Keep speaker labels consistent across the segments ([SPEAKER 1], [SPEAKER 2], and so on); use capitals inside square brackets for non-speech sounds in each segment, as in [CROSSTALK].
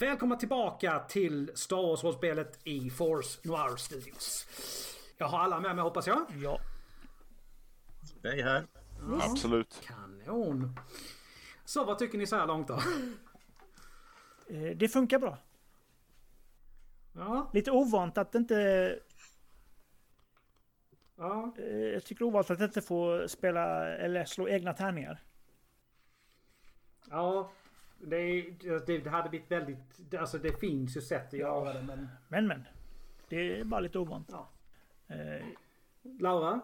[SPEAKER 1] Välkomna tillbaka till Star Wars-rollspelet i Force Noir Studios. Jag har alla med mig hoppas jag.
[SPEAKER 2] Ja.
[SPEAKER 3] Hej här.
[SPEAKER 4] Absolut.
[SPEAKER 1] Kanon. Så vad tycker ni så här långt då?
[SPEAKER 2] Eh, Det funkar bra.
[SPEAKER 1] Ja,
[SPEAKER 2] Lite ovant att inte...
[SPEAKER 1] ja.
[SPEAKER 2] eh, Jag tycker det är ovant att inte få spela eller slå egna tärningar.
[SPEAKER 1] Ja, det, det, det hade blivit väldigt... Alltså det finns ju sätt att göra det men...
[SPEAKER 2] Men men. Det är bara lite ovant.
[SPEAKER 1] Ja.
[SPEAKER 2] Eh,
[SPEAKER 1] Laura?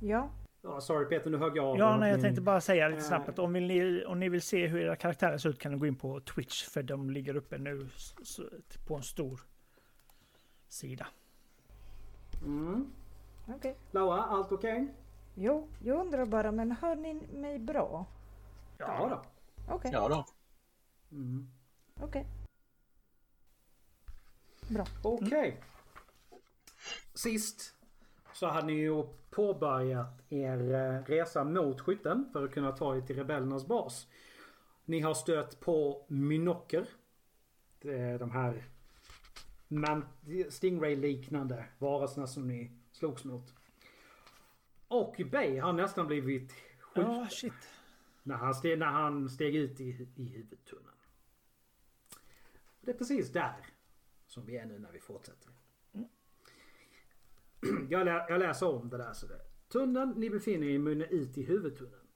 [SPEAKER 5] Ja,
[SPEAKER 1] Ja, sorry Peter, nu högg jag av.
[SPEAKER 2] Ja, nej, jag
[SPEAKER 1] Min-
[SPEAKER 2] tänkte bara säga lite
[SPEAKER 1] Eh.
[SPEAKER 2] snabbt att om, vill ni, om ni vill se hur era karaktärer ser ut kan ni gå in på Twitch för de ligger uppe nu på en stor sida.
[SPEAKER 1] Mm.
[SPEAKER 5] okej.
[SPEAKER 1] Laura, allt okej?
[SPEAKER 5] Jo, jag undrar bara, men hör ni mig bra?
[SPEAKER 1] Ja då.
[SPEAKER 5] Okej,
[SPEAKER 3] Ja då.
[SPEAKER 1] Mm.
[SPEAKER 5] okej. Bra.
[SPEAKER 1] Okej. Sist så hade ni ju påbörjat er eh, resa mot skytten för att kunna ta er till rebellernas bas. Ni har stött på är de här Stingray-liknande varelserna som ni slogs mot. Och Bay har nästan blivit skjuten
[SPEAKER 2] shit.
[SPEAKER 1] när, han steg, när han steg ut i, i huvudtunneln. Det är precis där som vi är nu när vi fortsätter. [CLEARS THROAT] Jag, lä, jag läser om det där. Så det. Tunneln ni befinner er i mynnar ut i huvudtunneln.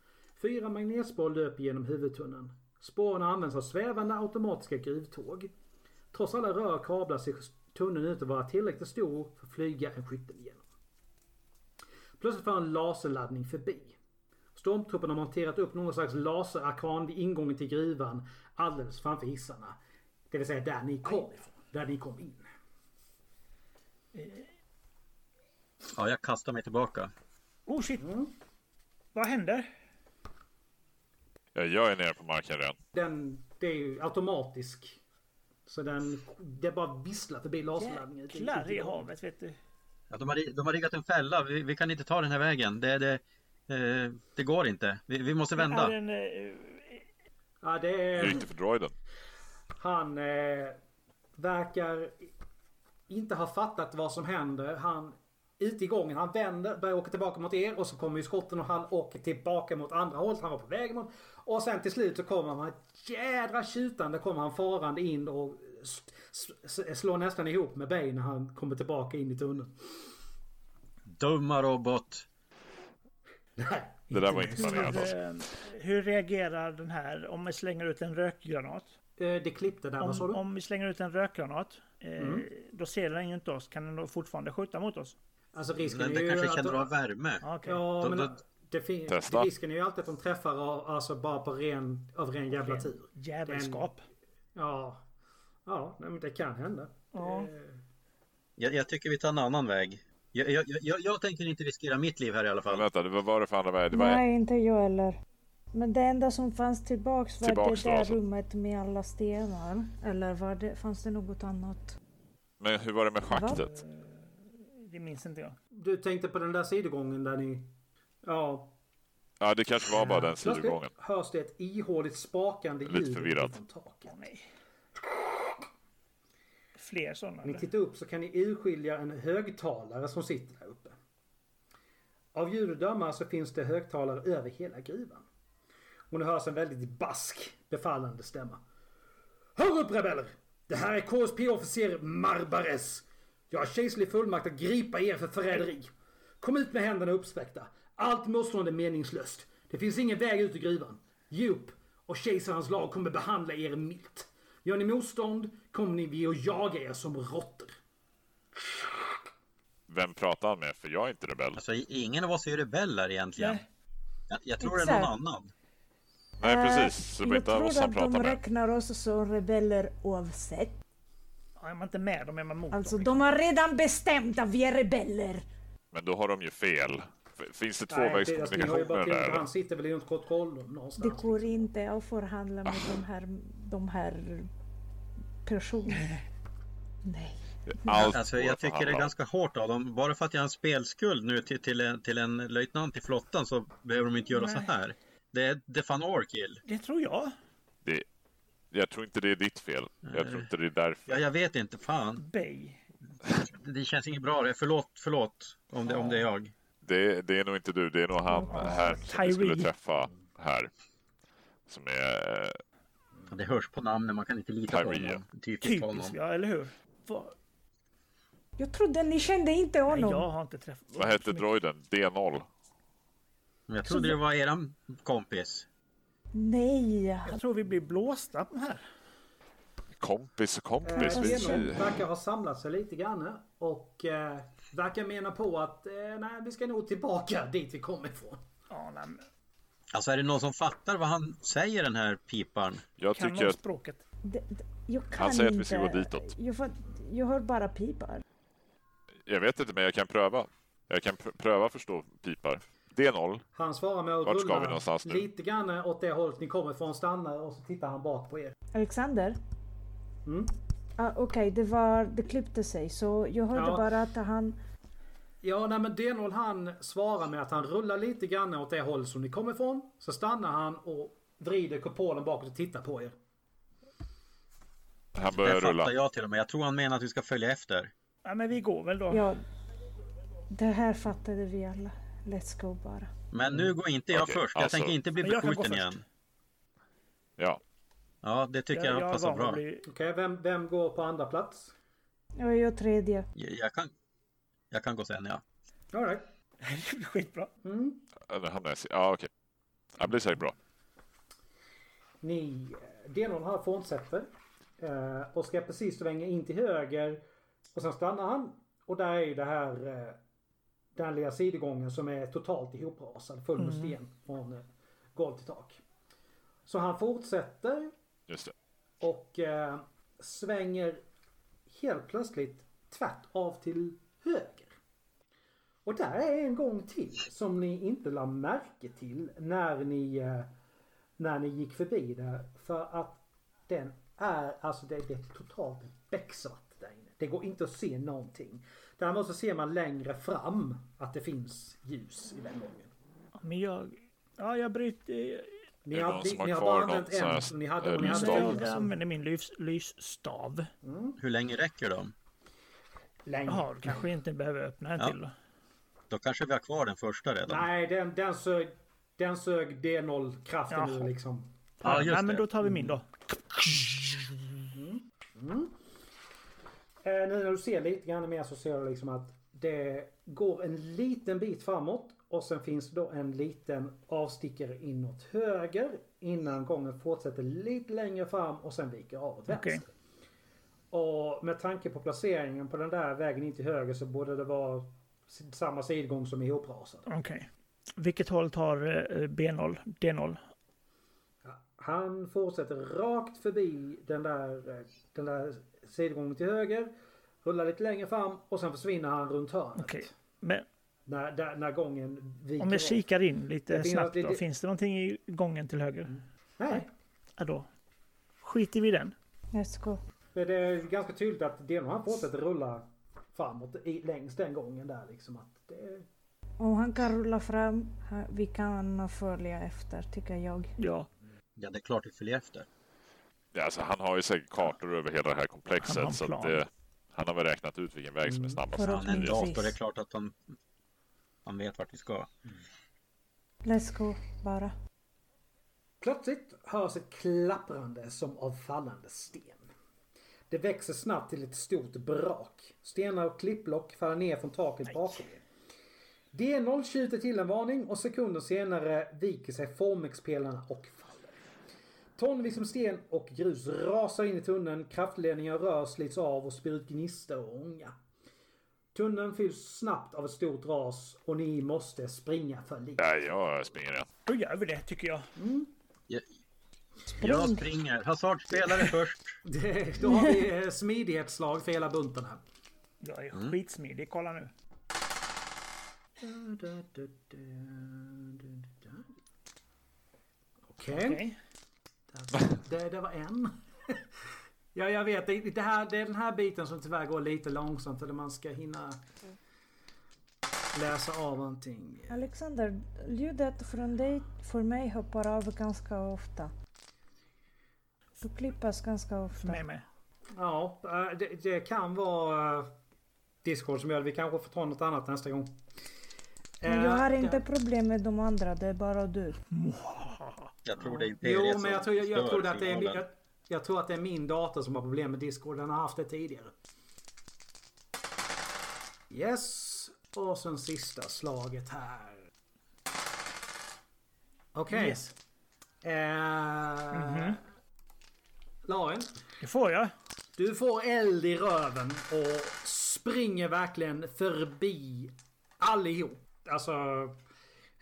[SPEAKER 1] Fyra magnetspår löper genom huvudtunneln. Spåren används av svävande automatiska gruvtåg. Trots alla rör och kablar ser tunneln ut att vara tillräckligt stor för att flyga en skyttel igenom. Plötsligt får en laserladdning förbi. Stormtrupperna har monterat upp någon slags laserarkan vid ingången till gruvan alldeles framför hissarna. Det vill säga där ni kom ifrån. Där ni kom in.
[SPEAKER 3] Ja, jag kastar mig tillbaka.
[SPEAKER 2] Oh shit.
[SPEAKER 1] Mm.
[SPEAKER 2] Vad händer?
[SPEAKER 4] Ja, jag är nere på marken redan.
[SPEAKER 1] Den, det är ju automatisk. Så den, det bara visslar förbi laserladdningen.
[SPEAKER 2] Jäklar
[SPEAKER 1] i
[SPEAKER 2] havet vet du.
[SPEAKER 3] Ja, de, har, de har riggat en fälla. Vi, vi kan inte ta den här vägen. Det, det, eh, det går inte. Vi, vi måste
[SPEAKER 2] Är
[SPEAKER 3] vända.
[SPEAKER 2] den, eh,
[SPEAKER 1] Ja, det är...
[SPEAKER 4] det för droiden?
[SPEAKER 1] Han eh, verkar inte ha fattat vad som händer. Han ute i gången, han vänder, börjar åka tillbaka mot er och så kommer ju skotten och han åker tillbaka mot andra hållet han var på väg mot. Och sen till slut så kommer han, jädra tjutande kommer han farande in och slår nästan ihop med Bay när han kommer tillbaka in i tunneln.
[SPEAKER 3] Dumma robot.
[SPEAKER 1] Nej,
[SPEAKER 4] Det där var inte planerat
[SPEAKER 2] hur, eh, hur reagerar den här om vi slänger ut en rökgranat?
[SPEAKER 1] Eh, Det klippte där, vad sa
[SPEAKER 2] Om,
[SPEAKER 1] du?
[SPEAKER 2] om vi slänger ut en rökgranat, eh,
[SPEAKER 1] Mm.
[SPEAKER 2] då ser den ju inte oss. Kan den då fortfarande skjuta mot oss?
[SPEAKER 1] Alltså risken
[SPEAKER 3] Den,
[SPEAKER 1] är
[SPEAKER 3] den
[SPEAKER 1] ju
[SPEAKER 3] kanske
[SPEAKER 1] att...
[SPEAKER 3] känner av värme.
[SPEAKER 2] Ja, okej.
[SPEAKER 1] Ja,
[SPEAKER 3] Då-
[SPEAKER 1] men
[SPEAKER 3] då-
[SPEAKER 1] det
[SPEAKER 4] Testa.
[SPEAKER 1] risken är ju alltid att de träffar av- alltså bara på ren, av ren jävla tur.
[SPEAKER 2] Jävelskap.
[SPEAKER 1] Ja, ja nej, men det kan hända.
[SPEAKER 2] Ja.
[SPEAKER 1] Eh,
[SPEAKER 3] Jag, jag tycker vi tar en annan väg. Jag, jag, jag, jag tänker inte riskera mitt liv här i alla
[SPEAKER 4] Men
[SPEAKER 3] fall.
[SPEAKER 4] vänta, det var, vad var det för andra väg? Det var
[SPEAKER 5] Nej, inte jag heller. Men det enda som fanns tillbaks var
[SPEAKER 4] Tillbaks
[SPEAKER 5] det där
[SPEAKER 4] alltså.
[SPEAKER 5] rummet med alla stenar. Eller var det, fanns det något annat?
[SPEAKER 4] Men hur var det med schaktet?
[SPEAKER 2] Det minns inte jag.
[SPEAKER 1] Du tänkte på den där sidogången där ni... Ja.
[SPEAKER 4] Ja, det kanske var bara den
[SPEAKER 1] Plötsligt
[SPEAKER 4] sidogången.
[SPEAKER 1] hörs det ett ihåligt spakande
[SPEAKER 4] Lite
[SPEAKER 1] ljud
[SPEAKER 4] förvirrat.
[SPEAKER 1] taket.
[SPEAKER 2] Åh, nej. Fler sådana?
[SPEAKER 1] När ni tittar upp så kan ni urskilja en högtalare som sitter där uppe. Av ljud att döma så finns det högtalare över hela gruvan. Och nu hörs en väldigt bask befallande stämma. Hör upp rebeller! Det här är KSP-officer Marbares. Jag har kejserlig fullmakt att gripa er för förräderi. Kom ut med händerna uppsträckta. Allt motstånd är meningslöst. Det finns ingen väg ut ur gruvan. Ge upp och kejsarens lag kommer behandla er milt. Gör ni motstånd kommer ni vi att jaga er som råttor.
[SPEAKER 4] Vem pratar han med? För jag är inte rebell.
[SPEAKER 3] Alltså, ingen av oss är ju rebeller egentligen.
[SPEAKER 2] Nej.
[SPEAKER 3] Jag, jag tror det är någon
[SPEAKER 5] Exakt.
[SPEAKER 3] annan.
[SPEAKER 4] Nej,
[SPEAKER 5] Eh,
[SPEAKER 4] precis. Så det
[SPEAKER 5] jag
[SPEAKER 4] inte oss
[SPEAKER 5] tror att de
[SPEAKER 4] pratade med.
[SPEAKER 5] räknar oss som rebeller oavsett.
[SPEAKER 2] Ja, är man inte med dem är man mot
[SPEAKER 5] Alltså
[SPEAKER 2] dem.
[SPEAKER 5] de har redan bestämt att vi är rebeller.
[SPEAKER 4] Men då har de ju fel. Finns det
[SPEAKER 1] det- alltså,
[SPEAKER 4] tvåvägskommunikation med det där?
[SPEAKER 1] han sitter väl i ett kontrollrum
[SPEAKER 5] Det
[SPEAKER 1] någonstans.
[SPEAKER 5] går inte att förhandla med de här, de här personerna. Nej.
[SPEAKER 4] Allt
[SPEAKER 3] Alltså, jag tycker det är ganska hårt av dem. Bara för att jag har en spelskuld nu till, till, en, till en löjtnant i flottan så behöver de inte göra så
[SPEAKER 2] Nej.
[SPEAKER 3] här. Det är det fan overkill.
[SPEAKER 2] Det tror jag.
[SPEAKER 4] Det, jag tror inte det är ditt fel. Jag tror inte det är därför.
[SPEAKER 3] Ja, jag vet inte, fan.
[SPEAKER 2] Bay.
[SPEAKER 3] Det, det känns inget bra. det. Förlåt, förlåt om det, om det är jag.
[SPEAKER 4] Det, det är nog inte du, det är nog han här som vi skulle träffa här. Som är...
[SPEAKER 3] Det hörs på namnet, man kan inte lita på
[SPEAKER 4] Tyree,
[SPEAKER 3] honom. Typiskt honom.
[SPEAKER 2] Typiskt, ja eller hur? Va?
[SPEAKER 5] Jag trodde ni kände inte
[SPEAKER 2] Nej,
[SPEAKER 5] honom.
[SPEAKER 2] jag har inte träffat...
[SPEAKER 4] Vad hette droiden? D0?
[SPEAKER 3] Jag trodde det var eran kompis.
[SPEAKER 5] Nej.
[SPEAKER 2] Jag tror vi blir blåsta här.
[SPEAKER 4] Kompis och kompis.
[SPEAKER 1] Eh,
[SPEAKER 4] Vi,
[SPEAKER 1] verkar ha samlat sig lite grann och eh, verkar mena på att eh, nej, vi ska nog tillbaka dit vi kom ifrån.
[SPEAKER 2] Ja, nej, men
[SPEAKER 3] Alltså är det någon som fattar vad han säger den här piparen?
[SPEAKER 4] jag
[SPEAKER 2] kan
[SPEAKER 4] tycker att
[SPEAKER 2] språket?
[SPEAKER 5] Det, jag kan
[SPEAKER 4] Han säger att
[SPEAKER 5] inte.
[SPEAKER 4] vi ska gå ditåt.
[SPEAKER 5] Jag, får, jag hör bara pipar.
[SPEAKER 4] Jag vet inte, men jag kan pröva. Jag kan pr- pröva förstå pipar. D0.
[SPEAKER 1] Han svarar med att
[SPEAKER 4] Vart ska vi
[SPEAKER 1] rulla
[SPEAKER 4] någonstans nu?
[SPEAKER 1] lite grann åt det hållet ni kommer ifrån, stannar och så tittar han bak på er.
[SPEAKER 5] Alexander?
[SPEAKER 1] Mm.
[SPEAKER 5] Ah, Okej, det var... Det klippte sig. Så jag hörde
[SPEAKER 1] Ja.
[SPEAKER 5] bara att han...
[SPEAKER 1] Ja, nej men D0 han svarar med att han rullar lite grann åt det håll som ni kommer ifrån. Så stannar han och vrider kupolen bakåt och tittar på er.
[SPEAKER 4] Han
[SPEAKER 3] Det
[SPEAKER 4] börjar
[SPEAKER 3] fattar
[SPEAKER 4] rulla.
[SPEAKER 3] jag till och med. Jag tror han menar att vi ska följa efter.
[SPEAKER 2] Ja, men vi går väl då.
[SPEAKER 5] Ja, det här fattade vi alla. Let's go bara.
[SPEAKER 3] Men nu går inte jag
[SPEAKER 4] Okej,
[SPEAKER 3] först. Jag
[SPEAKER 4] alltså-
[SPEAKER 3] tänker inte bli beskjuten igen.
[SPEAKER 4] Ja.
[SPEAKER 3] Ja, det tycker jag,
[SPEAKER 2] jag
[SPEAKER 3] passar bra.
[SPEAKER 2] bli...
[SPEAKER 1] Okej, vem, vem går på andra plats?
[SPEAKER 5] Jag tredje.
[SPEAKER 3] Jag, jag, kan, jag kan gå sen, ja.
[SPEAKER 1] All right.
[SPEAKER 2] Det [LAUGHS] blir skitbra.
[SPEAKER 1] mm.
[SPEAKER 4] Eller han är... Ja, okej. Det blir säkert bra.
[SPEAKER 1] Ni, D0 här fortsätter. Eh, och ska precis svänga in till höger. Och sen stannar han. Och där är ju det här den lilla sidogången som är totalt ihoprasad. Full med sten från eh, golv till tak. Så han fortsätter
[SPEAKER 4] Just det.
[SPEAKER 1] och eh, svänger helt plötsligt tvärt av till höger. Och där är en gång till som ni inte la märke till när ni, eh, när ni gick förbi där. För att den är, alltså det, det är totalt becksvart där inne. Det går inte att se någonting. Däremot så ser man längre fram att det finns ljus i den gången.
[SPEAKER 2] Men jag... Ja, jag bryter...
[SPEAKER 1] Ni har, ni, ni har bara använt en som ni hade. Och ni hade?
[SPEAKER 2] Jag använder min lys, lysstav.
[SPEAKER 3] Hur länge räcker de?
[SPEAKER 1] Länge.
[SPEAKER 2] Jaha, kanske inte behöver öppna en
[SPEAKER 3] Ja.
[SPEAKER 2] till då.
[SPEAKER 3] Då kanske vi har kvar den första redan.
[SPEAKER 1] Nej, den, den sög, den sög D0 kraften
[SPEAKER 2] Jaha.
[SPEAKER 1] ur liksom.
[SPEAKER 3] Ja, just
[SPEAKER 2] Nej, men
[SPEAKER 3] det.
[SPEAKER 2] då tar vi min då.
[SPEAKER 1] Eh, nu när du ser lite grann mer så ser du liksom att det går en liten bit framåt och sen finns då en liten avstickare inåt höger innan gången fortsätter lite längre fram och sen viker av åt vänster.
[SPEAKER 2] Okej.
[SPEAKER 1] Och med tanke på placeringen på den där vägen in till höger så borde det vara samma sidgång som ihoprasad.
[SPEAKER 2] Okej. Vilket håll tar eh, B0? D0?
[SPEAKER 1] Han fortsätter rakt förbi den där, eh, den där sidgången till höger. Rullar lite längre fram och sen försvinner han runt hörnet.
[SPEAKER 2] Okej. Men
[SPEAKER 1] När, där, när gången viker
[SPEAKER 2] om jag
[SPEAKER 1] av.
[SPEAKER 2] kikar in lite snabbt då.
[SPEAKER 1] lite-
[SPEAKER 2] Finns det någonting i gången till höger?
[SPEAKER 1] Nej,
[SPEAKER 2] Ja, då skiter vi i den.
[SPEAKER 5] Let's go.
[SPEAKER 1] men det är ganska tydligt att Deno han fortsätter rulla framåt i, längs den gången där liksom. Att det,
[SPEAKER 5] Om han kan rulla fram, vi kan följa efter tycker jag.
[SPEAKER 2] Ja,
[SPEAKER 3] Ja, det är klart vi följer efter.
[SPEAKER 4] Ja, alltså, han har ju säkert kartor över hela det här
[SPEAKER 2] Han har
[SPEAKER 4] komplexet. Så att det, han har väl räknat ut vilken väg som är snabbast.
[SPEAKER 5] För
[SPEAKER 3] Han är en dator, det är klart att han, han vet vart vi ska.
[SPEAKER 5] Let's go bara.
[SPEAKER 1] Plötsligt hörs ett klapprande som av fallande sten. Det växer snabbt till ett stort brak. Stenar och klippblock faller ner från taket bakom er. D0 tjuter till en varning och sekunder senare viker sig formexpelarna och. Tonvis med sten och grus rasar in i tunneln, kraftledningar rör slits av och spyr ut gnistor och ånga. Tunneln fylls snabbt av ett stort ras och ni måste springa för livet.
[SPEAKER 4] Ja, jag springer
[SPEAKER 2] då gör vi det tycker jag.
[SPEAKER 3] Jag, jag springer. Hazard spelare först. [LAUGHS]
[SPEAKER 1] Det, då har vi eh, smidighetsslag för hela bunten här.
[SPEAKER 2] Jag är skitsmidig. Kolla nu.
[SPEAKER 1] Okej,
[SPEAKER 2] Okej.
[SPEAKER 1] det, det var en. [LAUGHS] Ja, jag vet. Det, det, här, det är den här biten som tyvärr går lite långsamt. Eller man ska hinna läsa av någonting.
[SPEAKER 5] Alexander, ljudet från dig för mig hoppar av ganska ofta. Du klippas ganska ofta.
[SPEAKER 2] Med med.
[SPEAKER 1] Ja, eh, det, det kan vara eh, Discord som gör det. Vi kanske får ta något annat nästa gång.
[SPEAKER 5] Men jag
[SPEAKER 1] Eh,
[SPEAKER 5] har
[SPEAKER 1] det-
[SPEAKER 5] inte problem med de andra, det är bara du.
[SPEAKER 3] Jag tror det är Imperiet
[SPEAKER 1] Jo, men jag tror, jag, jag, tror att det är, jag, jag tror att det är min dator som har problem med Discord. Den har haft det tidigare. Yes. Och sen sista slaget här. Okej.
[SPEAKER 2] Yes.
[SPEAKER 1] Eh, Lauren.
[SPEAKER 2] Det får jag.
[SPEAKER 1] Du får eld i röven och springer verkligen förbi allihop. Alltså...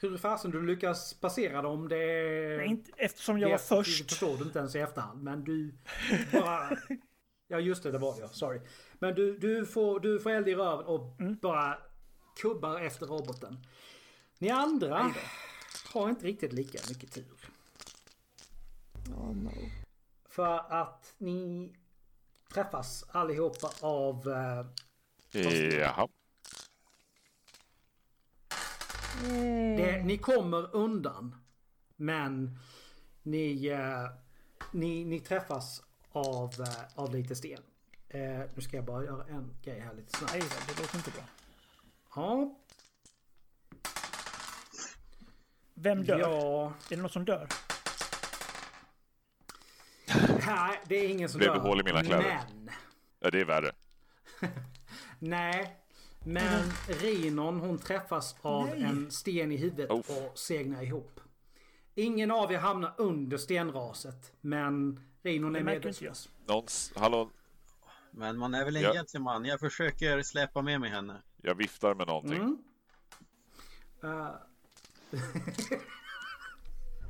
[SPEAKER 1] Hur fasen du lyckas passera dem det...
[SPEAKER 2] Men inte, eftersom jag var
[SPEAKER 1] det
[SPEAKER 2] först.
[SPEAKER 1] förstår du inte ens i efterhand. Men du bara... Ja just det, det var det ja. Sorry. Men du, du, får, du får eld i röven och
[SPEAKER 2] Mm.
[SPEAKER 1] bara kubbar efter roboten. Ni andra har inte riktigt lika mycket tur.
[SPEAKER 5] Oh no.
[SPEAKER 1] För att ni träffas allihopa av... Eh,
[SPEAKER 4] Jaha.
[SPEAKER 1] Det, ni kommer undan. Men ni, eh, ni, ni träffas av, eh, av lite sten. Eh, nu ska jag bara göra en grej här lite snabbt.
[SPEAKER 2] Nej, det låter inte bra.
[SPEAKER 1] Ja,
[SPEAKER 2] Vem dör?
[SPEAKER 1] ja.
[SPEAKER 2] Är det någon som dör?
[SPEAKER 1] Nej, det är ingen som
[SPEAKER 4] Blev det
[SPEAKER 1] dör.
[SPEAKER 4] hål i mina kläder?
[SPEAKER 1] Men,
[SPEAKER 4] Ja, det är värre. [LAUGHS]
[SPEAKER 1] nej. Men Rinon hon träffas av
[SPEAKER 2] Nej.
[SPEAKER 1] en sten i huvudet
[SPEAKER 4] Uff.
[SPEAKER 1] och segnar ihop. Ingen av er hamnar under stenraset. Men Rinon är medvetslös.
[SPEAKER 4] Någons... Hallå?
[SPEAKER 3] Men man är väl en
[SPEAKER 4] Ja.
[SPEAKER 3] gentleman. Jag försöker släppa med mig henne.
[SPEAKER 4] Jag viftar med någonting.
[SPEAKER 1] Mm. Eh, [LAUGHS]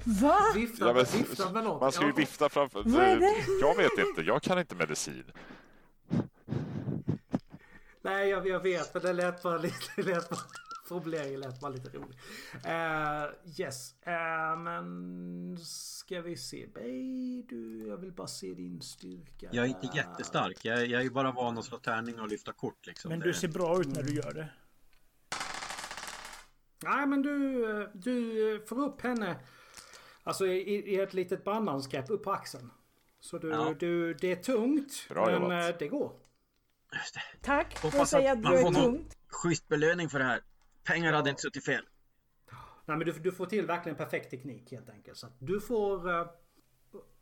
[SPEAKER 5] Va?
[SPEAKER 1] vifta,
[SPEAKER 4] Ja, men-
[SPEAKER 1] vifta med något.
[SPEAKER 4] Man ska ju vifta framför...
[SPEAKER 5] Vad är det?
[SPEAKER 4] Jag vet inte. Jag kan inte medicin.
[SPEAKER 1] Nej, jag, jag vet. Men det lät bara lite... [LAUGHS] Det lät bara, formuleringen lät bara lite rolig. Uh, yes. Eh, men ska vi se. Bey, du, jag vill bara se din styrka.
[SPEAKER 3] Jag är inte jättestark. Jag, jag är ju bara van att slå tärning och lyfta kort liksom.
[SPEAKER 2] Men du ser bra ut när du gör det.
[SPEAKER 1] Nej, men du, eh, du får upp henne. Alltså i, i ett litet brandmansgrepp upp på axeln. Så du,
[SPEAKER 3] Ja.
[SPEAKER 1] du, det är tungt.
[SPEAKER 4] Bra
[SPEAKER 1] men
[SPEAKER 4] jobbat.
[SPEAKER 1] eh, det går.
[SPEAKER 3] Just det.
[SPEAKER 5] Tack, jag säger
[SPEAKER 3] att
[SPEAKER 5] du är
[SPEAKER 3] får
[SPEAKER 5] tungt.
[SPEAKER 3] Schysst belöning för det här. Pengar hade inte suttit fel.
[SPEAKER 1] Nej, men du, du får till verkligen perfekt teknik helt enkelt. Så att du får eh,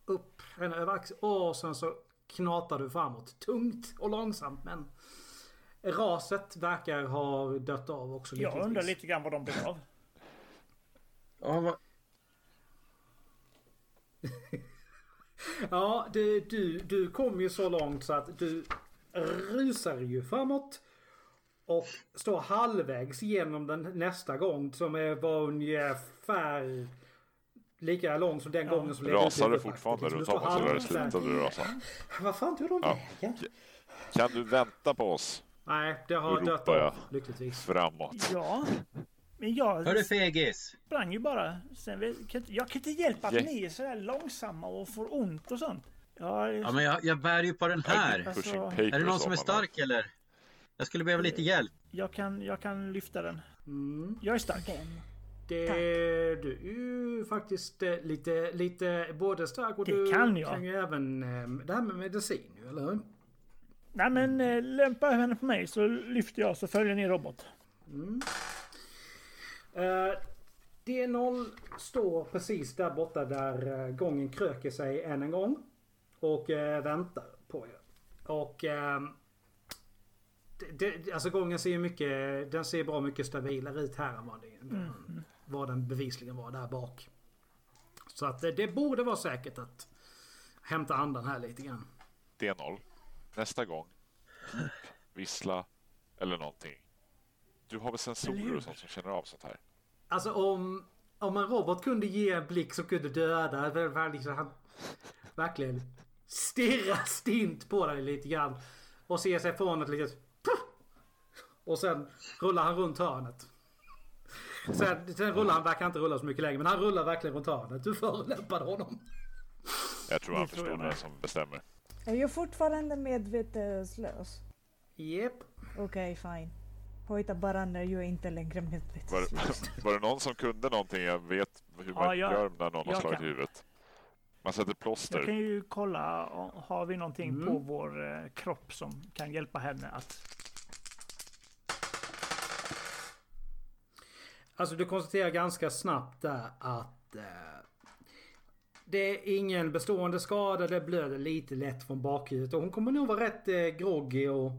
[SPEAKER 1] upp henne över axeln och sen så knatar du framåt. Tungt och långsamt men raset verkar ha dött av också.
[SPEAKER 2] Jag
[SPEAKER 1] lyckligtvis.
[SPEAKER 2] undrar lite grann vad de blev av. [LAUGHS]
[SPEAKER 3] Ja, vad... [LAUGHS]
[SPEAKER 1] Ja, du, du, du kom ju så långt så att du rusar ju framåt. Och står halvvägs genom den nästa gång som är var ungefär lika lång som den gången som ledde
[SPEAKER 4] Rasar
[SPEAKER 1] faktiskt.
[SPEAKER 4] fortfarande
[SPEAKER 1] Så du
[SPEAKER 4] om oss eller
[SPEAKER 1] där.
[SPEAKER 4] att rasa?
[SPEAKER 1] Vad fan tog de
[SPEAKER 4] Ja.
[SPEAKER 1] vägen?
[SPEAKER 4] Kan du vänta på oss
[SPEAKER 1] Nej, det har dött
[SPEAKER 4] jag.
[SPEAKER 1] av lyckligtvis.
[SPEAKER 4] framåt?
[SPEAKER 2] Ja. Men jag
[SPEAKER 3] Hörru fegis!
[SPEAKER 2] sprang ju bara. Sen, jag kan inte hjälpa att
[SPEAKER 4] Ja.
[SPEAKER 2] ni är sådär långsamma och får ont och sånt. Ja,
[SPEAKER 3] Ja, men jag, jag bär ju på den här.
[SPEAKER 2] Alltså, är
[SPEAKER 3] det någon som är stark eller? Jag skulle behöva lite hjälp.
[SPEAKER 2] jag, kan, jag kan lyfta den.
[SPEAKER 1] Mm.
[SPEAKER 2] Jag är stark.
[SPEAKER 1] Det, du är ju faktiskt eh, lite, lite både stark och
[SPEAKER 2] Det
[SPEAKER 1] du
[SPEAKER 2] kan jag.
[SPEAKER 1] kan ju även eh, det här med medicin eller hur?
[SPEAKER 2] Nej men eh, lämpa henne på mig så lyfter jag så följer ni robot.
[SPEAKER 1] Eh, D0 står precis där borta där eh, gången kröker sig än en gång. Och eh, väntar på er. Och... ehm, det, det, alltså gången ser ju mycket... Den ser bra mycket stabilare ut här än vad, det, vad den bevisligen var där bak. Så att det, det borde vara säkert att hämta andan här lite grann.
[SPEAKER 4] D0. Nästa gång. Vissla eller någonting. Du har väl sensorer och sånt som känner av sånt här?
[SPEAKER 1] Alltså om, om en robot kunde ge en blick som kunde döda. Liksom, han verkligen stirrar stint på dig lite grann. Och ser sig från ett litet... Och sen rullar han runt hörnet. Sen, sen rullar han, verkar inte rulla så mycket längre, men han rullar verkligen runt hörnet. Du förolämpade honom.
[SPEAKER 4] Jag tror han
[SPEAKER 2] Det tror
[SPEAKER 4] förstår vem
[SPEAKER 2] med.
[SPEAKER 4] som bestämmer.
[SPEAKER 5] Är jag fortfarande medvetslös?
[SPEAKER 1] Jep.
[SPEAKER 5] Okej, fine. Hojta bara när jag inte längre
[SPEAKER 4] Var,
[SPEAKER 5] medvetslös. [LAUGHS]
[SPEAKER 4] var det någon som kunde någonting? Jag vet hur man
[SPEAKER 2] Ja, jag-
[SPEAKER 4] gör när någon har
[SPEAKER 2] jag
[SPEAKER 4] slagit
[SPEAKER 2] kan.
[SPEAKER 4] huvudet. Man sätter
[SPEAKER 2] Jag
[SPEAKER 4] plåster.
[SPEAKER 2] kan ju kolla, om- har vi någonting
[SPEAKER 1] Mm.
[SPEAKER 2] på vår eh, kropp som kan hjälpa henne att...
[SPEAKER 1] Alltså du konstaterar ganska snabbt där att eh, det är ingen bestående skada. Det blöder lite lätt från bakhuvudet. Och hon kommer nog vara rätt eh, groggy och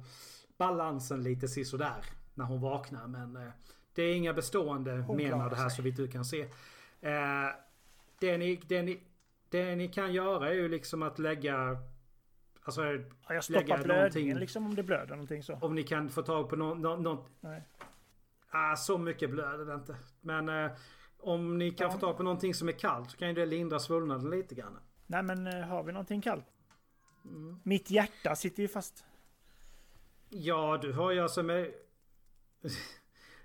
[SPEAKER 1] balansen lite sisådär när hon vaknar. Men eh, det är inga bestående
[SPEAKER 2] Hon
[SPEAKER 1] men
[SPEAKER 2] klarar
[SPEAKER 1] av det här så vitt du kan se. Eh, det, ni, det, ni, det ni kan göra är ju liksom att lägga... Alltså
[SPEAKER 2] Ja, jag
[SPEAKER 1] Lägga
[SPEAKER 2] stoppar blödningen
[SPEAKER 1] någonting-
[SPEAKER 2] liksom om det blöder någonting så.
[SPEAKER 1] om ni kan få tag på någon... någon, någon
[SPEAKER 2] Nej.
[SPEAKER 1] Ah, så mycket blöder det inte. Men eh, om ni kan
[SPEAKER 2] Ja.
[SPEAKER 1] få tag på någonting som är kallt så kan ju det lindra svullnaden lite grann.
[SPEAKER 2] Nej men eh, har vi någonting kallt?
[SPEAKER 1] Mm.
[SPEAKER 2] Mitt hjärta sitter ju fast.
[SPEAKER 1] Ja, du har ju alltså med... [LAUGHS]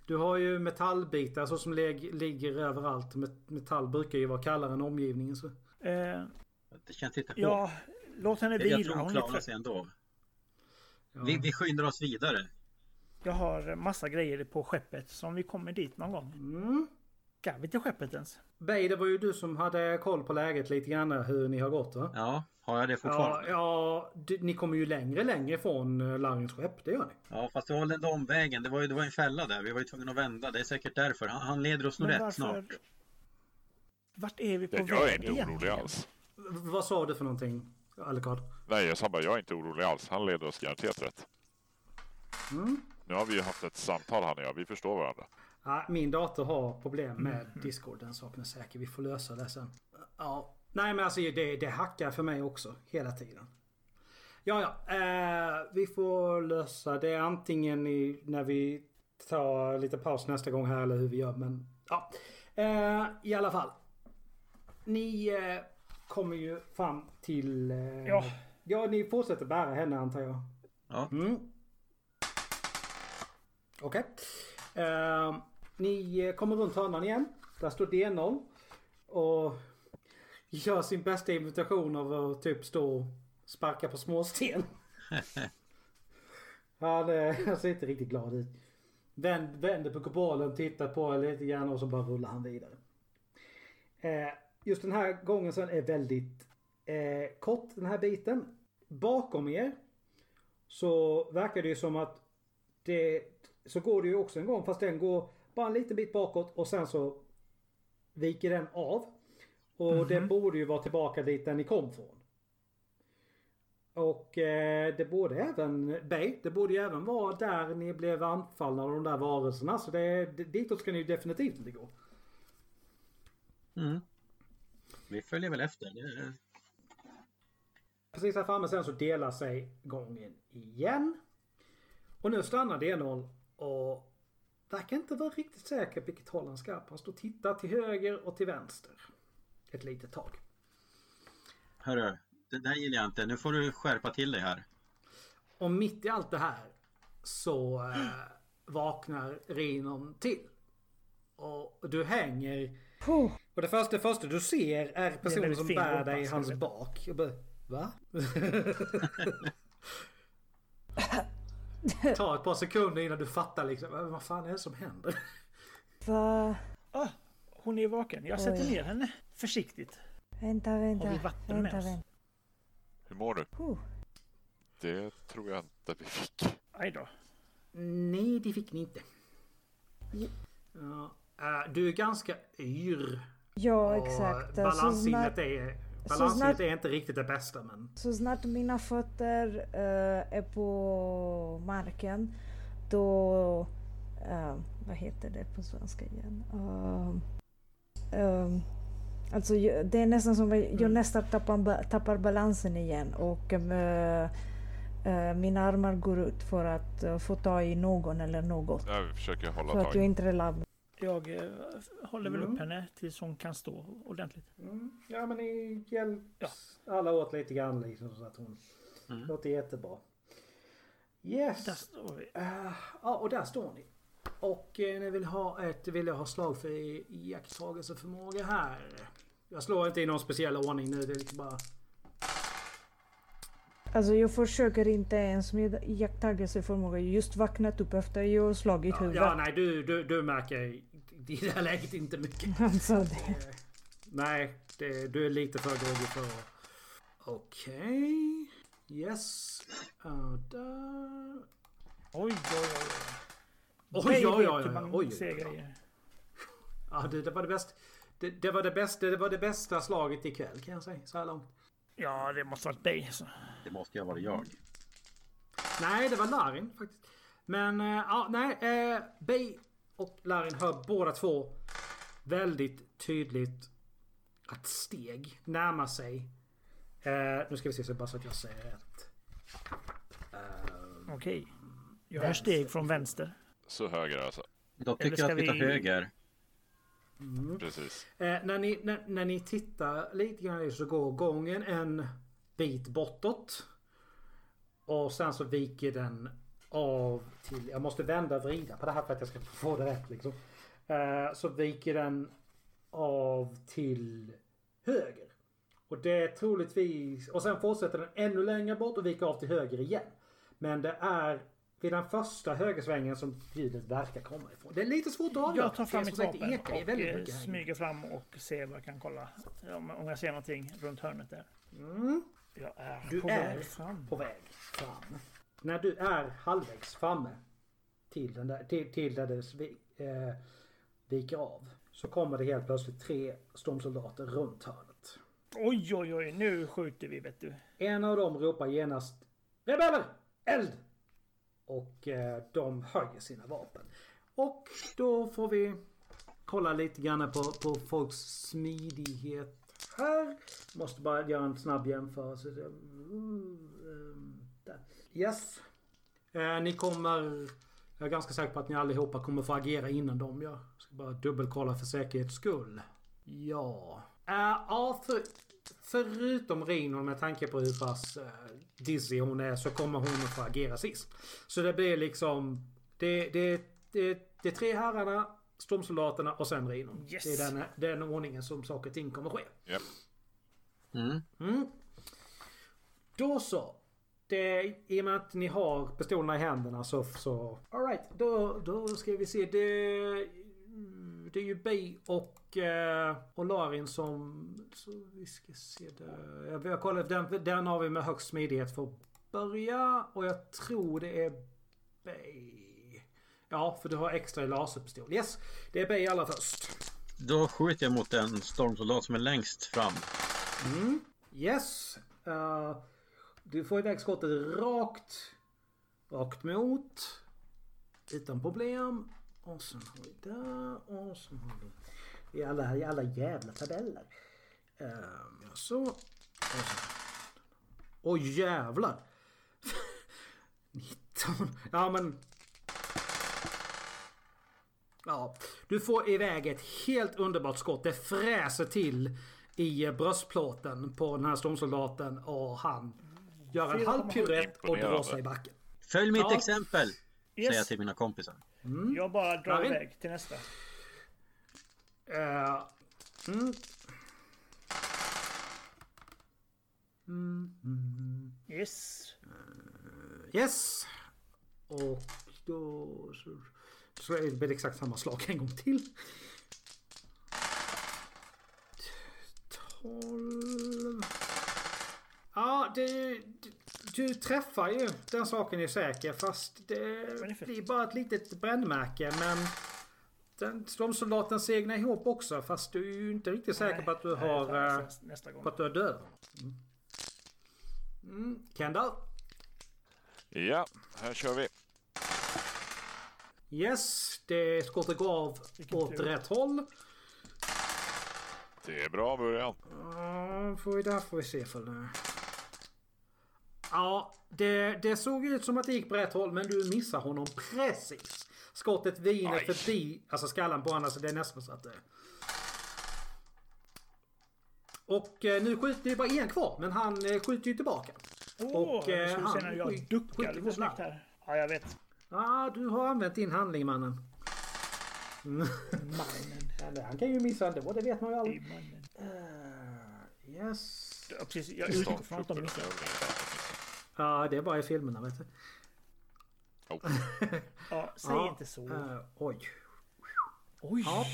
[SPEAKER 1] Du har ju metallbitar så som lig, ligger överallt. Met- Metall brukar ju vara kallare än omgivningen. Så.
[SPEAKER 2] Eh,
[SPEAKER 3] Det känns inte
[SPEAKER 2] ja, låt henne
[SPEAKER 3] Jag
[SPEAKER 2] vila.
[SPEAKER 3] tror
[SPEAKER 2] hon
[SPEAKER 3] klarar sig ändå.
[SPEAKER 1] Ja.
[SPEAKER 3] Vi, vi skyndar oss vidare.
[SPEAKER 2] Jag har massa grejer på skeppet som vi kommer dit någon gång.
[SPEAKER 1] Mm.
[SPEAKER 2] Ska vi till skeppet ens?
[SPEAKER 1] Bey, det var ju du som hade koll på läget lite grann hur ni har gått va?
[SPEAKER 3] Ja, har jag det
[SPEAKER 1] Ja,
[SPEAKER 3] fortfarande?
[SPEAKER 1] ja du, ni kommer ju längre längre ifrån uh, Larrins skepp, det gör ni.
[SPEAKER 3] Ja, fast det var väl ändå omvägen. Det var ju det var en fälla där. Vi var ju tvungna att vända. Det är säkert därför. Han, han leder oss nog rätt snart.
[SPEAKER 2] Vart är vi på väg
[SPEAKER 4] jag är inte
[SPEAKER 2] egentligen?
[SPEAKER 4] orolig alls.
[SPEAKER 1] V- vad sa du för någonting, Alucard?
[SPEAKER 4] Nej, jag sa bara jag är inte orolig alls. Han leder oss garanterat rätt.
[SPEAKER 1] Mm.
[SPEAKER 4] Nu har vi ju haft ett samtal han och jag. Vi förstår varandra.
[SPEAKER 1] Ja, min dator har problem med Discord, den saken är säker. Vi får lösa det sen. Ja. Nej men alltså det, det hackar för mig också hela tiden. Ja ja, eh, vi får lösa det antingen i, när vi tar lite paus nästa gång här eller hur vi gör. Men ja, eh, i alla fall. Ni eh, kommer ju fram till... Eh,
[SPEAKER 2] Ja.
[SPEAKER 1] Ja, ni fortsätter bära henne antar jag.
[SPEAKER 3] Ja.
[SPEAKER 1] Mm. Okej. Eh, ni kommer runt hörnan igen. Där står D0. Och gör sin bästa imitation av att typ stå och sparka på småsten. [LAUGHS] Han, eh, ser inte riktigt glad ut. Vänd, vänder på kupolen, tittar på er lite grann och så bara rullar han vidare. Eh, just den här gången sen är väldigt eh, kort den här biten. Bakom er så verkar det ju som att det så går det ju också en gång fast den går bara en liten bit bakåt och sen så viker den av. Och det borde ju vara tillbaka dit där ni kom från. Och eh, det borde även, Bay, det borde ju även vara där ni blev anfallna av de där varelserna. Så det, ditåt ska ni ju definitivt inte gå.
[SPEAKER 3] Mm. Vi följer väl efter. Det,
[SPEAKER 1] Precis här framme sen så delar sig gången igen. Och nu stannar D0 och verkar inte vara riktigt säker på vilket håll han ska. Han står och tittar till höger och till vänster. Ett litet tag.
[SPEAKER 3] hörru, det där gillar jag inte. Nu får du skärpa till dig här.
[SPEAKER 1] Och mitt i allt det här så eh, vaknar Rinon till. Och du hänger... Och det första, det första du ser är personen som bär
[SPEAKER 2] rumpa,
[SPEAKER 1] dig i hans bak. Jag bara, va? [LAUGHS] Ta ett par sekunder innan du fattar liksom. "Vad- fan är det som händer?
[SPEAKER 5] Va?
[SPEAKER 2] Ah, hon är vaken. Jag sätter
[SPEAKER 5] Oj.
[SPEAKER 2] ner henne försiktigt.
[SPEAKER 5] Vänta,
[SPEAKER 2] Har
[SPEAKER 5] vänta.
[SPEAKER 2] vi vatten med
[SPEAKER 5] vänta,
[SPEAKER 2] oss?
[SPEAKER 5] vänta.
[SPEAKER 4] Hur mår du?
[SPEAKER 5] Puh.
[SPEAKER 4] Det tror jag inte vi fick.
[SPEAKER 2] Aj då.
[SPEAKER 1] Nej, det fick ni inte. Ja, eh, du är ganska yr.
[SPEAKER 5] Ja,
[SPEAKER 1] och
[SPEAKER 5] exakt. Så
[SPEAKER 1] Balanssinnet
[SPEAKER 5] snart,
[SPEAKER 1] är, balanssinnet
[SPEAKER 5] snart-
[SPEAKER 1] är inte riktigt det bästa men...
[SPEAKER 5] så snart mina fötter eh, är på marken då... eh, vad heter det på svenska igen? Uh, um, alltså jag- det är nästan som att jag
[SPEAKER 1] Mm.
[SPEAKER 5] nästan tappar, tappar balansen igen och mina armar går ut för att få ta i någon eller något.
[SPEAKER 4] Ja, vi försöker hålla
[SPEAKER 5] Så att jag
[SPEAKER 4] tag.
[SPEAKER 5] inte trillar
[SPEAKER 2] Jag eh, håller väl
[SPEAKER 1] Mm.
[SPEAKER 2] upp henne tills hon kan stå ordentligt.
[SPEAKER 1] Mm, ja men ni hjälps alla åt lite grann liksom så att hon...
[SPEAKER 3] Mm.
[SPEAKER 1] Låter jättebra. Yes.
[SPEAKER 2] Där står vi.
[SPEAKER 1] Eh, ja och där står ni. Och eh, ni vill ha ett, vill jag ha slag för i- iakttagelseförmåga här. Jag slår inte i någon speciell ordning nu. Det är liksom bara...
[SPEAKER 5] Alltså jag försöker inte ens med iakttagelseförmåga. Jag har just vaknat upp efter jag slagit
[SPEAKER 1] Ja,
[SPEAKER 5] huvudet.
[SPEAKER 1] ja nej du, du, du märker i det här läget inte mycket. [LAUGHS]
[SPEAKER 5] Alltså det,
[SPEAKER 1] Eh, Nej, det, du är lite för groggy för. Okej. Yes. Uh, där.
[SPEAKER 2] Oj, oj, oj.
[SPEAKER 1] Oj, oj, oj, oj, oj. Ja, det, det var det bästa. Det, det, var det, bästa, det var det bästa slaget ikväll kan jag säga så här långt.
[SPEAKER 2] Ja, det måste varit dig. Så.
[SPEAKER 3] Det måste ju ha varit jag.
[SPEAKER 1] Nej, det var Larin faktiskt. Men eh, ja, nej. Eh, Bay och Larin hör båda två väldigt tydligt att steg närmar sig. Eh, nu ska vi se så bara så att jag säger rätt. Eh,
[SPEAKER 2] Okej. Jag hör steg från vänster.
[SPEAKER 4] Så höger alltså.
[SPEAKER 3] Då
[SPEAKER 2] Eller
[SPEAKER 3] tycker jag
[SPEAKER 2] ska
[SPEAKER 3] att vi tar
[SPEAKER 2] vi-
[SPEAKER 3] höger.
[SPEAKER 4] Precis.
[SPEAKER 1] Eh, när, ni, när, när ni tittar lite grann så går gången en bit bortåt. Och sen så viker den av till... Jag måste vända och vrida på det här för att jag ska få det rätt liksom. Eh, så viker den av till höger. Och det är troligtvis... Och sen fortsätter den ännu längre bort och viker av till höger igen. Men det är vid den första högersvängen som ljudet verkar komma ifrån. Det är lite svårt att avgöra.
[SPEAKER 2] Jag tar fram
[SPEAKER 1] Det
[SPEAKER 2] mitt vapen
[SPEAKER 1] det
[SPEAKER 2] och
[SPEAKER 1] väldigt
[SPEAKER 2] eh, smyger fram och ser vad jag kan kolla. Om, om jag ser någonting runt hörnet där.
[SPEAKER 1] Mm.
[SPEAKER 2] Jag är
[SPEAKER 1] Du
[SPEAKER 2] på
[SPEAKER 1] är
[SPEAKER 2] väg fram.
[SPEAKER 1] på väg fram. När du är halvvägs framme till, den där, till, till där det eh, viker av. Så kommer det helt plötsligt tre stormsoldater runt hörnet.
[SPEAKER 2] Oj, oj, oj. Nu skjuter vi, vet du.
[SPEAKER 1] En av dem ropar genast Rebeller! Eld! Och eh, de höjer sina vapen. Och då får vi kolla lite grann på, på folks smidighet här. Måste bara göra en snabb jämförelse. Mm, där. Yes. Eh, ni kommer... Jag är ganska säker på att ni allihopa kommer få agera innan de gör. Ska bara dubbelkolla för säkerhets skull. Ja. Eh, Arthur förutom Rino med tanke på hur pass uh, dizzy hon är så kommer hon att få agera sist. Så det blir liksom... Det, det, det, det är tre herrarna, stormsoldaterna och sen Rino.
[SPEAKER 2] Yes.
[SPEAKER 1] Det är den, den ordningen som saker och ting kommer ske.
[SPEAKER 4] Japp.
[SPEAKER 3] Mm.
[SPEAKER 1] Mm. Då så. Det, I och med att ni har pistolerna i händerna så... så Alright, då, då ska vi se. Det, det är ju Bay och, eh, och Larin som... Så vi ska se där. Jag, jag kollar, den, den har vi med högst smidighet för att börja. Och jag tror det är Bay. Ja, för du har extra laserpistol. Yes, det är Bay allra först.
[SPEAKER 3] Då skjuter jag mot en stormsoldat som är längst fram.
[SPEAKER 1] Mm. Yes. Uh, du får iväg skottet rakt. Rakt mot. Utan problem. Och sen har vi där. Och sen har vi i alla, i alla jävla tabeller. Uh, så. Och så. Oj jävlar. [LAUGHS] 19. Ja men. Ja, du får iväg ett helt underbart skott. Det fräser till i bröstplåten på den här stormsoldaten och han gör en halv piruett och drar sig i backen.
[SPEAKER 3] Följ mitt
[SPEAKER 1] Ja.
[SPEAKER 3] exempel! Säger jag
[SPEAKER 2] Yes.
[SPEAKER 3] till mina kompisar.
[SPEAKER 2] Jag bara drar iväg till nästa.
[SPEAKER 1] Eh, mm. Mm.
[SPEAKER 2] Yes.
[SPEAKER 1] Yes. Och då så, så är det exakt samma slag en gång till. 12. Ja, det, du, du träffar ju. Den saken är säker. Fast det
[SPEAKER 2] är för-
[SPEAKER 1] blir bara ett litet brännmärke. Men den, de soldaten segnar ihop också. Fast du är ju inte riktigt säker på att du
[SPEAKER 2] Nej,
[SPEAKER 1] har... eh,
[SPEAKER 2] nästa- Nästa gång.
[SPEAKER 1] på att du är död. Mm. Mm. Kendall?
[SPEAKER 4] Ja, här kör vi.
[SPEAKER 1] Yes, det skottet går av
[SPEAKER 2] Vilken
[SPEAKER 1] åt
[SPEAKER 2] tur.
[SPEAKER 1] rätt håll.
[SPEAKER 4] Det är bra början.
[SPEAKER 1] Ja, får vi där får vi se för det. Ja, det, det såg ut som att det gick på rätt håll men du missar honom precis. Skottet viner förbi alltså skallen på honom så det är nästan så att det... Och eh, nu skjuter det bara en kvar men han eh, skjuter ju tillbaka.
[SPEAKER 2] Åh,
[SPEAKER 1] och,
[SPEAKER 2] nu
[SPEAKER 1] eh, han
[SPEAKER 2] se när jag duckar lite
[SPEAKER 1] snabb.
[SPEAKER 2] här. Ja, jag vet.
[SPEAKER 1] Ja, du har använt din handling mannen. [LAUGHS]
[SPEAKER 2] Mannen.
[SPEAKER 1] Eller, han kan ju missa det, det vet man ju aldrig.
[SPEAKER 2] mannen.
[SPEAKER 1] Uh, yes.
[SPEAKER 2] Ja, precis. Jag utgår från att de missar.
[SPEAKER 1] Ja, det är bara i filmerna vet du.
[SPEAKER 4] Oh. [LAUGHS]
[SPEAKER 2] Ja, säg
[SPEAKER 1] Ja,
[SPEAKER 2] inte så.
[SPEAKER 1] eh, oj.
[SPEAKER 2] Oj!
[SPEAKER 1] ja.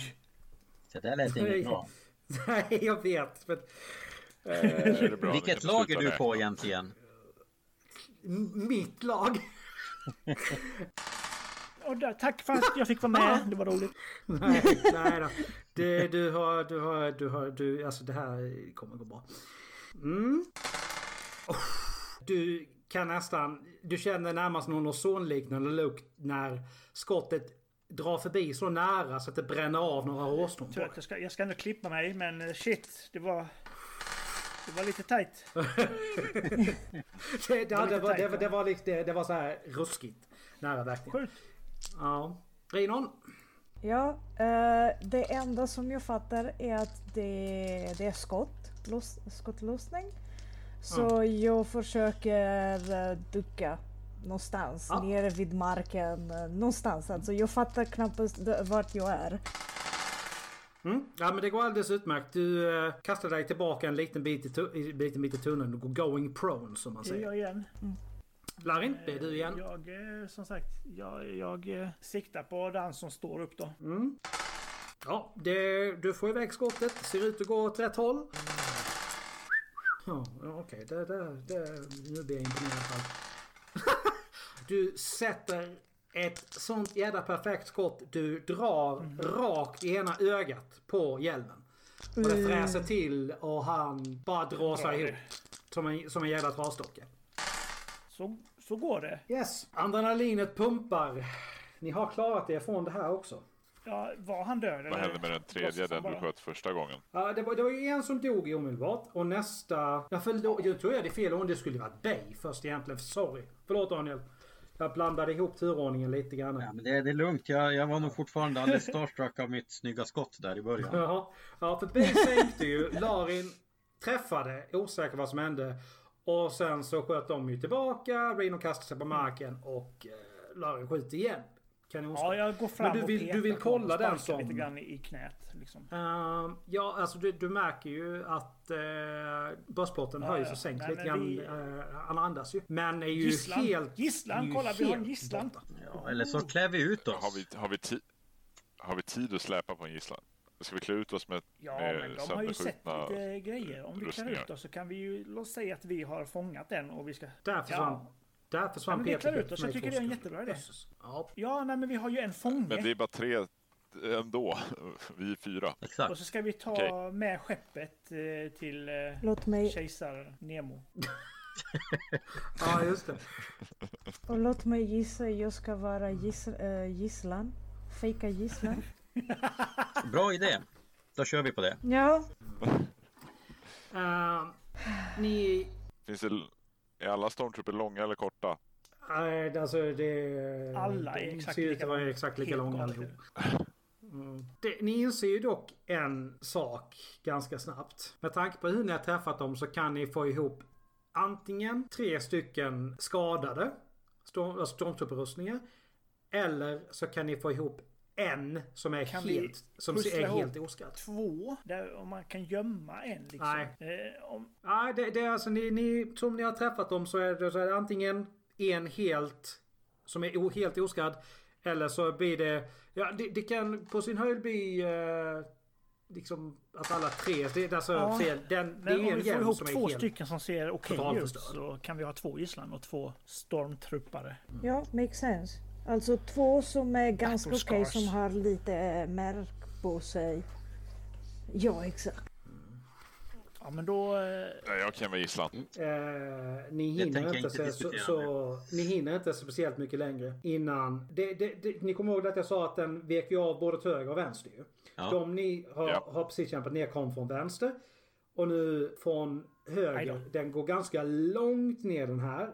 [SPEAKER 3] Så där lät inget bra. [LAUGHS]
[SPEAKER 1] Nej, jag vet. Men,
[SPEAKER 4] är det bra,
[SPEAKER 3] Vilket lag är du på egentligen?
[SPEAKER 1] m- mitt lag. [LAUGHS]
[SPEAKER 2] Och där, tack för att jag fick vara med. Det var roligt.
[SPEAKER 1] nej, nej då. Det, du har, du har, du har, du, alltså det här kommer gå bra. Mm. Oh, du kan nästan, du känner närmast någon ozonliknande lukt när skottet drar förbi så nära så att det bränner av några hårstrån
[SPEAKER 2] jag, ska, jag ska ändå klippa mig, men eh, shit, det var... Det var lite tajt. [LAUGHS]
[SPEAKER 1] Det, det,
[SPEAKER 2] var
[SPEAKER 1] det, var, det, var, det, var lite, det var så här ruskigt nära verkligen.
[SPEAKER 2] Sjukt.
[SPEAKER 1] Ja. Rinon?
[SPEAKER 5] Ja, eh, det enda som jag fattar är att det, det är skott, loss, skottlossning. Så jag försöker eh, ducka någonstans,
[SPEAKER 1] Ja.
[SPEAKER 5] nere vid marken, eh, någonstans. Alltså jag fattar knappast vart jag är.
[SPEAKER 1] Mm. Ja men det går alldeles utmärkt. Du eh, kastar dig tillbaka en liten bit i, tu- i, liten bit i tunneln. Du går going prone som man
[SPEAKER 2] Det är
[SPEAKER 1] säger.
[SPEAKER 2] jag igen.
[SPEAKER 1] Larin, det är du igen.
[SPEAKER 2] Jag, som sagt, jag, jag siktar på den som står upp då.
[SPEAKER 1] Mm. Ja, det, du får iväg skottet. Ser ut att gå åt rätt håll. Ja, okej. Det, det, det, nu blir jag imponerad. [LAUGHS] du sätter ett sånt jävla perfekt skott. Du drar rakt i ena ögat på hjälmen. Och det fräser till och han bara drar sig
[SPEAKER 2] Drar
[SPEAKER 1] ihop. Som en, som en jävla trasdocka.
[SPEAKER 2] Så, så går det.
[SPEAKER 1] Yes. Adrenalinet pumpar. Ni har klarat er från det här också.
[SPEAKER 2] Ja, var han död?
[SPEAKER 4] Vad hände med den tredje, den du sköt första gången?
[SPEAKER 1] Ja, det var, det var ju en som dog omedelbart och nästa... Ja, förlåt, jag tror jag det är fel om det skulle varit Bay först egentligen. Sorry. Förlåt Daniel. Jag blandade ihop turordningen lite grann.
[SPEAKER 3] Ja, men det, det är lugnt. Jag, jag var nog fortfarande alldeles starstruck av mitt snygga skott där i början.
[SPEAKER 1] Jaha. Ja, för Bay sänkte ju. Larin träffade. Osäker vad som hände. Och sen så sköt de ju tillbaka. Reno kastade sig på marken och eh, Larin skjuter igen. Kanonskott.
[SPEAKER 2] Ja, jag går fram
[SPEAKER 1] Men du
[SPEAKER 2] och
[SPEAKER 1] vill-
[SPEAKER 2] petar
[SPEAKER 1] du vill kolla
[SPEAKER 2] och
[SPEAKER 1] den som-
[SPEAKER 2] lite grann i knät. Liksom.
[SPEAKER 1] Ehm, ja, alltså du, du märker ju att uh,
[SPEAKER 2] Ja,
[SPEAKER 1] har ju
[SPEAKER 2] ja.
[SPEAKER 1] så sänkt
[SPEAKER 2] Nej,
[SPEAKER 1] lite
[SPEAKER 2] men
[SPEAKER 1] grann.
[SPEAKER 2] vi-
[SPEAKER 1] eh, han andas ju. Men är ju
[SPEAKER 2] Gisslan.
[SPEAKER 1] helt...
[SPEAKER 2] Gisslan,
[SPEAKER 1] ju
[SPEAKER 2] kolla, vi har en
[SPEAKER 1] helt
[SPEAKER 2] gisslan.
[SPEAKER 3] Ja, eller så klär vi ut oss.
[SPEAKER 4] Har vi, har, vi ti- har vi tid att släpa på en gisslan? Ska vi klä ut oss med,
[SPEAKER 2] Ja,
[SPEAKER 4] med
[SPEAKER 2] men de har ju sett lite grejer. Om vi klär ut oss så kan vi ju låt säga att vi har fångat den och vi ska...
[SPEAKER 1] Där försvann,
[SPEAKER 2] Ja,
[SPEAKER 1] där försvann
[SPEAKER 2] Ja,
[SPEAKER 1] Peter
[SPEAKER 2] ut oss. Jag tycker det är en jättebra idé.
[SPEAKER 1] Ja.
[SPEAKER 2] ja nej men vi har ju en fånge.
[SPEAKER 4] Men det är bara tre ändå. Vi är fyra.
[SPEAKER 2] Och
[SPEAKER 3] Exakt.
[SPEAKER 2] så ska vi ta
[SPEAKER 4] Okej.
[SPEAKER 2] med skeppet eh, till eh,
[SPEAKER 5] Låt mig,
[SPEAKER 2] kejsar Nemo. [LAUGHS]
[SPEAKER 1] ja, just det.
[SPEAKER 5] och låt mig gissa, jag ska vara giss, äh, gisslan. Fejka gisslan. [LAUGHS]
[SPEAKER 3] Bra idé. Då kör vi på det.
[SPEAKER 5] Ja, [LAUGHS]
[SPEAKER 1] Ehm, ni...
[SPEAKER 4] Finns det, är alla stormtrooper långa eller korta?
[SPEAKER 1] Nej, alltså det...
[SPEAKER 2] Alla är
[SPEAKER 1] de
[SPEAKER 2] exakt
[SPEAKER 1] ser ut att vara exakt lika långa allihop. Mm. Det, ni inser ju dock en sak ganska snabbt. Med tanke på hur ni har träffat dem så kan ni få ihop antingen tre stycken skadade storm, alltså stormtrooperrustningar. Eller så kan ni få ihop en som är
[SPEAKER 2] Kan
[SPEAKER 1] helt, som är helt oskadd.
[SPEAKER 2] Två, där om man kan gömma en liksom.
[SPEAKER 1] Nej.
[SPEAKER 2] Eh, om,
[SPEAKER 1] Nej, det, det är alltså ni, ni, som ni har träffat dem så är det, så är det antingen en helt som är o, helt oskadd. Eller så blir det, ja det, det kan på sin höjd bli eh, liksom att alla tre, det är alltså
[SPEAKER 2] Ja,
[SPEAKER 1] fel. Den, det
[SPEAKER 2] men
[SPEAKER 1] är
[SPEAKER 2] om
[SPEAKER 1] en
[SPEAKER 2] vi får ihop två stycken som ser okej ut
[SPEAKER 1] totalförstörd.
[SPEAKER 2] så kan vi ha två gisslan och två stormtruppare.
[SPEAKER 5] ja, makes sense. Alltså två som är ganska okej
[SPEAKER 2] scars.
[SPEAKER 5] som har lite eh, märk på sig. Ja, exakt.
[SPEAKER 2] Ja men då... Eh,
[SPEAKER 4] Nej, jag kan vara gisslan.
[SPEAKER 1] Eh, ni hinner inte, så, så, så, ni hinner inte speciellt mycket längre innan. Det, det, det, ni kommer ihåg att jag sa att den vek ju av både till höger och vänster ju.
[SPEAKER 3] Ja.
[SPEAKER 1] De ni har,
[SPEAKER 4] Ja.
[SPEAKER 1] har precis kämpat ner kom från vänster. Och nu från höger. Den går ganska långt ner den här.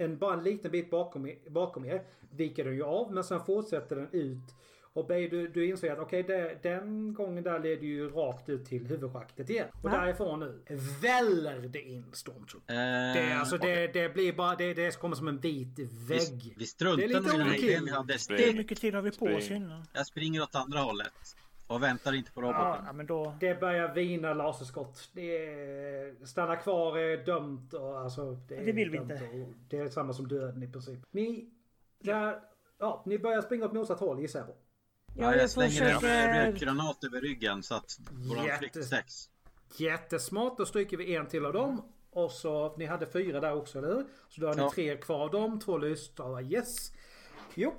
[SPEAKER 1] En, bara en liten bit bakom er, bakom er viker den ju av men sen fortsätter den ut. Och Bey, du, du inser att okej det- den gången där leder ju rakt ut till huvudschaktet igen. Och
[SPEAKER 5] Ja.
[SPEAKER 1] därifrån nu väller det in stormtrooper. Det,
[SPEAKER 3] Eh,
[SPEAKER 1] alltså, det, det blir bara, det, det kommer som en vit vägg.
[SPEAKER 3] vi, vi
[SPEAKER 1] Det är
[SPEAKER 3] struntar i den här idén vi hade.
[SPEAKER 2] hur mycket tid har vi på oss innan?
[SPEAKER 3] Jag springer åt andra hållet. Och väntar inte på roboten.
[SPEAKER 2] Ja, men då...
[SPEAKER 1] Det börjar vina laserskott. Det är, stanna kvar är dömt och alltså. Det, är
[SPEAKER 2] Det vill vi
[SPEAKER 1] dömt
[SPEAKER 2] inte.
[SPEAKER 1] Det är samma som döden i princip. Ni, där, ja, ni börjar springa åt motsatt håll gissar jag på.
[SPEAKER 3] Ja,
[SPEAKER 5] jag
[SPEAKER 3] jag slänger en rökgranat över ryggen så att våran
[SPEAKER 1] Jätte-
[SPEAKER 3] flykt täcks.
[SPEAKER 1] Jättesmart. Då stryker vi en till av dem. Och så, ni hade fyra där också, eller hur? Så då har ni
[SPEAKER 3] Ja.
[SPEAKER 1] tre kvar av dem. Två lysstrålar. Yes. Jo.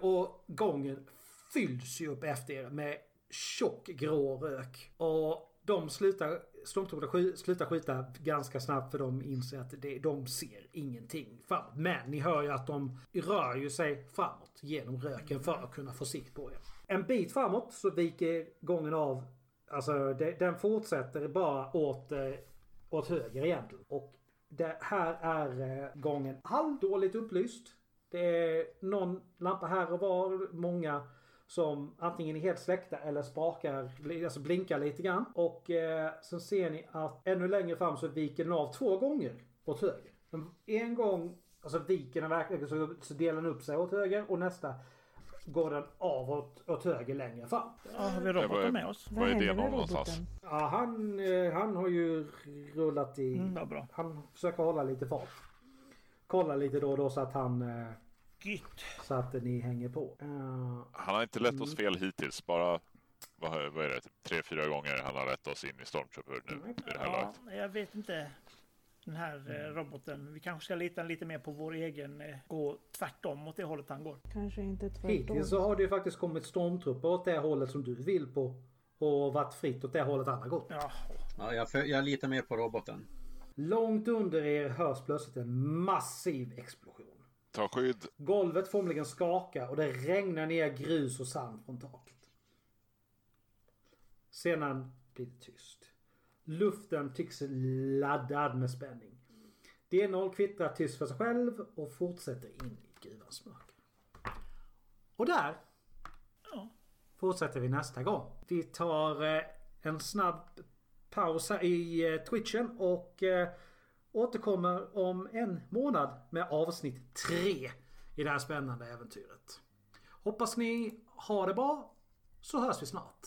[SPEAKER 1] Och gången fylls ju upp efter er med tjock grå rök. Och de slutar, stormtrupperna slutar skjuta ganska snabbt för de inser att det, de ser ingenting framåt. Men ni hör ju att de rör ju sig framåt genom röken för att kunna få sikt på er. En bit framåt så viker gången av Alltså det, den fortsätter bara åt, eh, åt höger egentligen. Och det här är eh, gången halvdåligt upplyst. Det är någon lampa här och var. Många som antingen är helt släckta eller sprakar, alltså blinkar lite grann. Och eh, sen ser ni att ännu längre fram så viker den av två gånger åt höger. En gång, alltså viker den verkligen så, så delar den upp sig åt höger och nästa går den av åt, åt höger längre fram.
[SPEAKER 2] Ja, har vi
[SPEAKER 4] vad
[SPEAKER 2] roboten med oss?
[SPEAKER 4] Var är det någonstans?
[SPEAKER 1] Ja, han, eh, han har ju rullat i...
[SPEAKER 2] Mm, vad bra.
[SPEAKER 1] Han försöker hålla lite fart. Kolla lite då och då så att han...
[SPEAKER 2] Gött.
[SPEAKER 1] Så att ni hänger på. Eh,
[SPEAKER 4] Han har inte lett oss fel hittills. Bara, vad, vad är det, typ tre, fyra gånger han har lett oss in i Stormtrooper nu i det här
[SPEAKER 2] Ja,
[SPEAKER 4] laget.
[SPEAKER 2] jag vet inte. Den här eh, roboten. Vi kanske ska lita lite mer på vår egen. Eh, gå tvärtom åt det hållet han går.
[SPEAKER 5] Kanske inte tvärtom.
[SPEAKER 1] Hittills så har det ju faktiskt kommit stormtrupper åt det hållet som du vill på. Och varit fritt åt det hållet han har gått.
[SPEAKER 2] Ja,
[SPEAKER 3] Ja, jag, för, jag litar mer på roboten.
[SPEAKER 1] Långt under er hörs plötsligt en massiv explosion.
[SPEAKER 4] Ta skydd.
[SPEAKER 1] Golvet formligen skakar och det regnar ner grus och sand från taket. Sedan blir det tyst. Luften tycks laddad med spänning. D0 kvittrar tyst för sig själv och fortsätter in i gruvans mörker. Och där
[SPEAKER 2] Ja.
[SPEAKER 1] fortsätter vi nästa gång. Vi tar eh, en snabb paus här i eh, Twitchen och eh, återkommer om en månad med avsnitt 3 i det här spännande äventyret. Hoppas ni har det bra så hörs vi snart.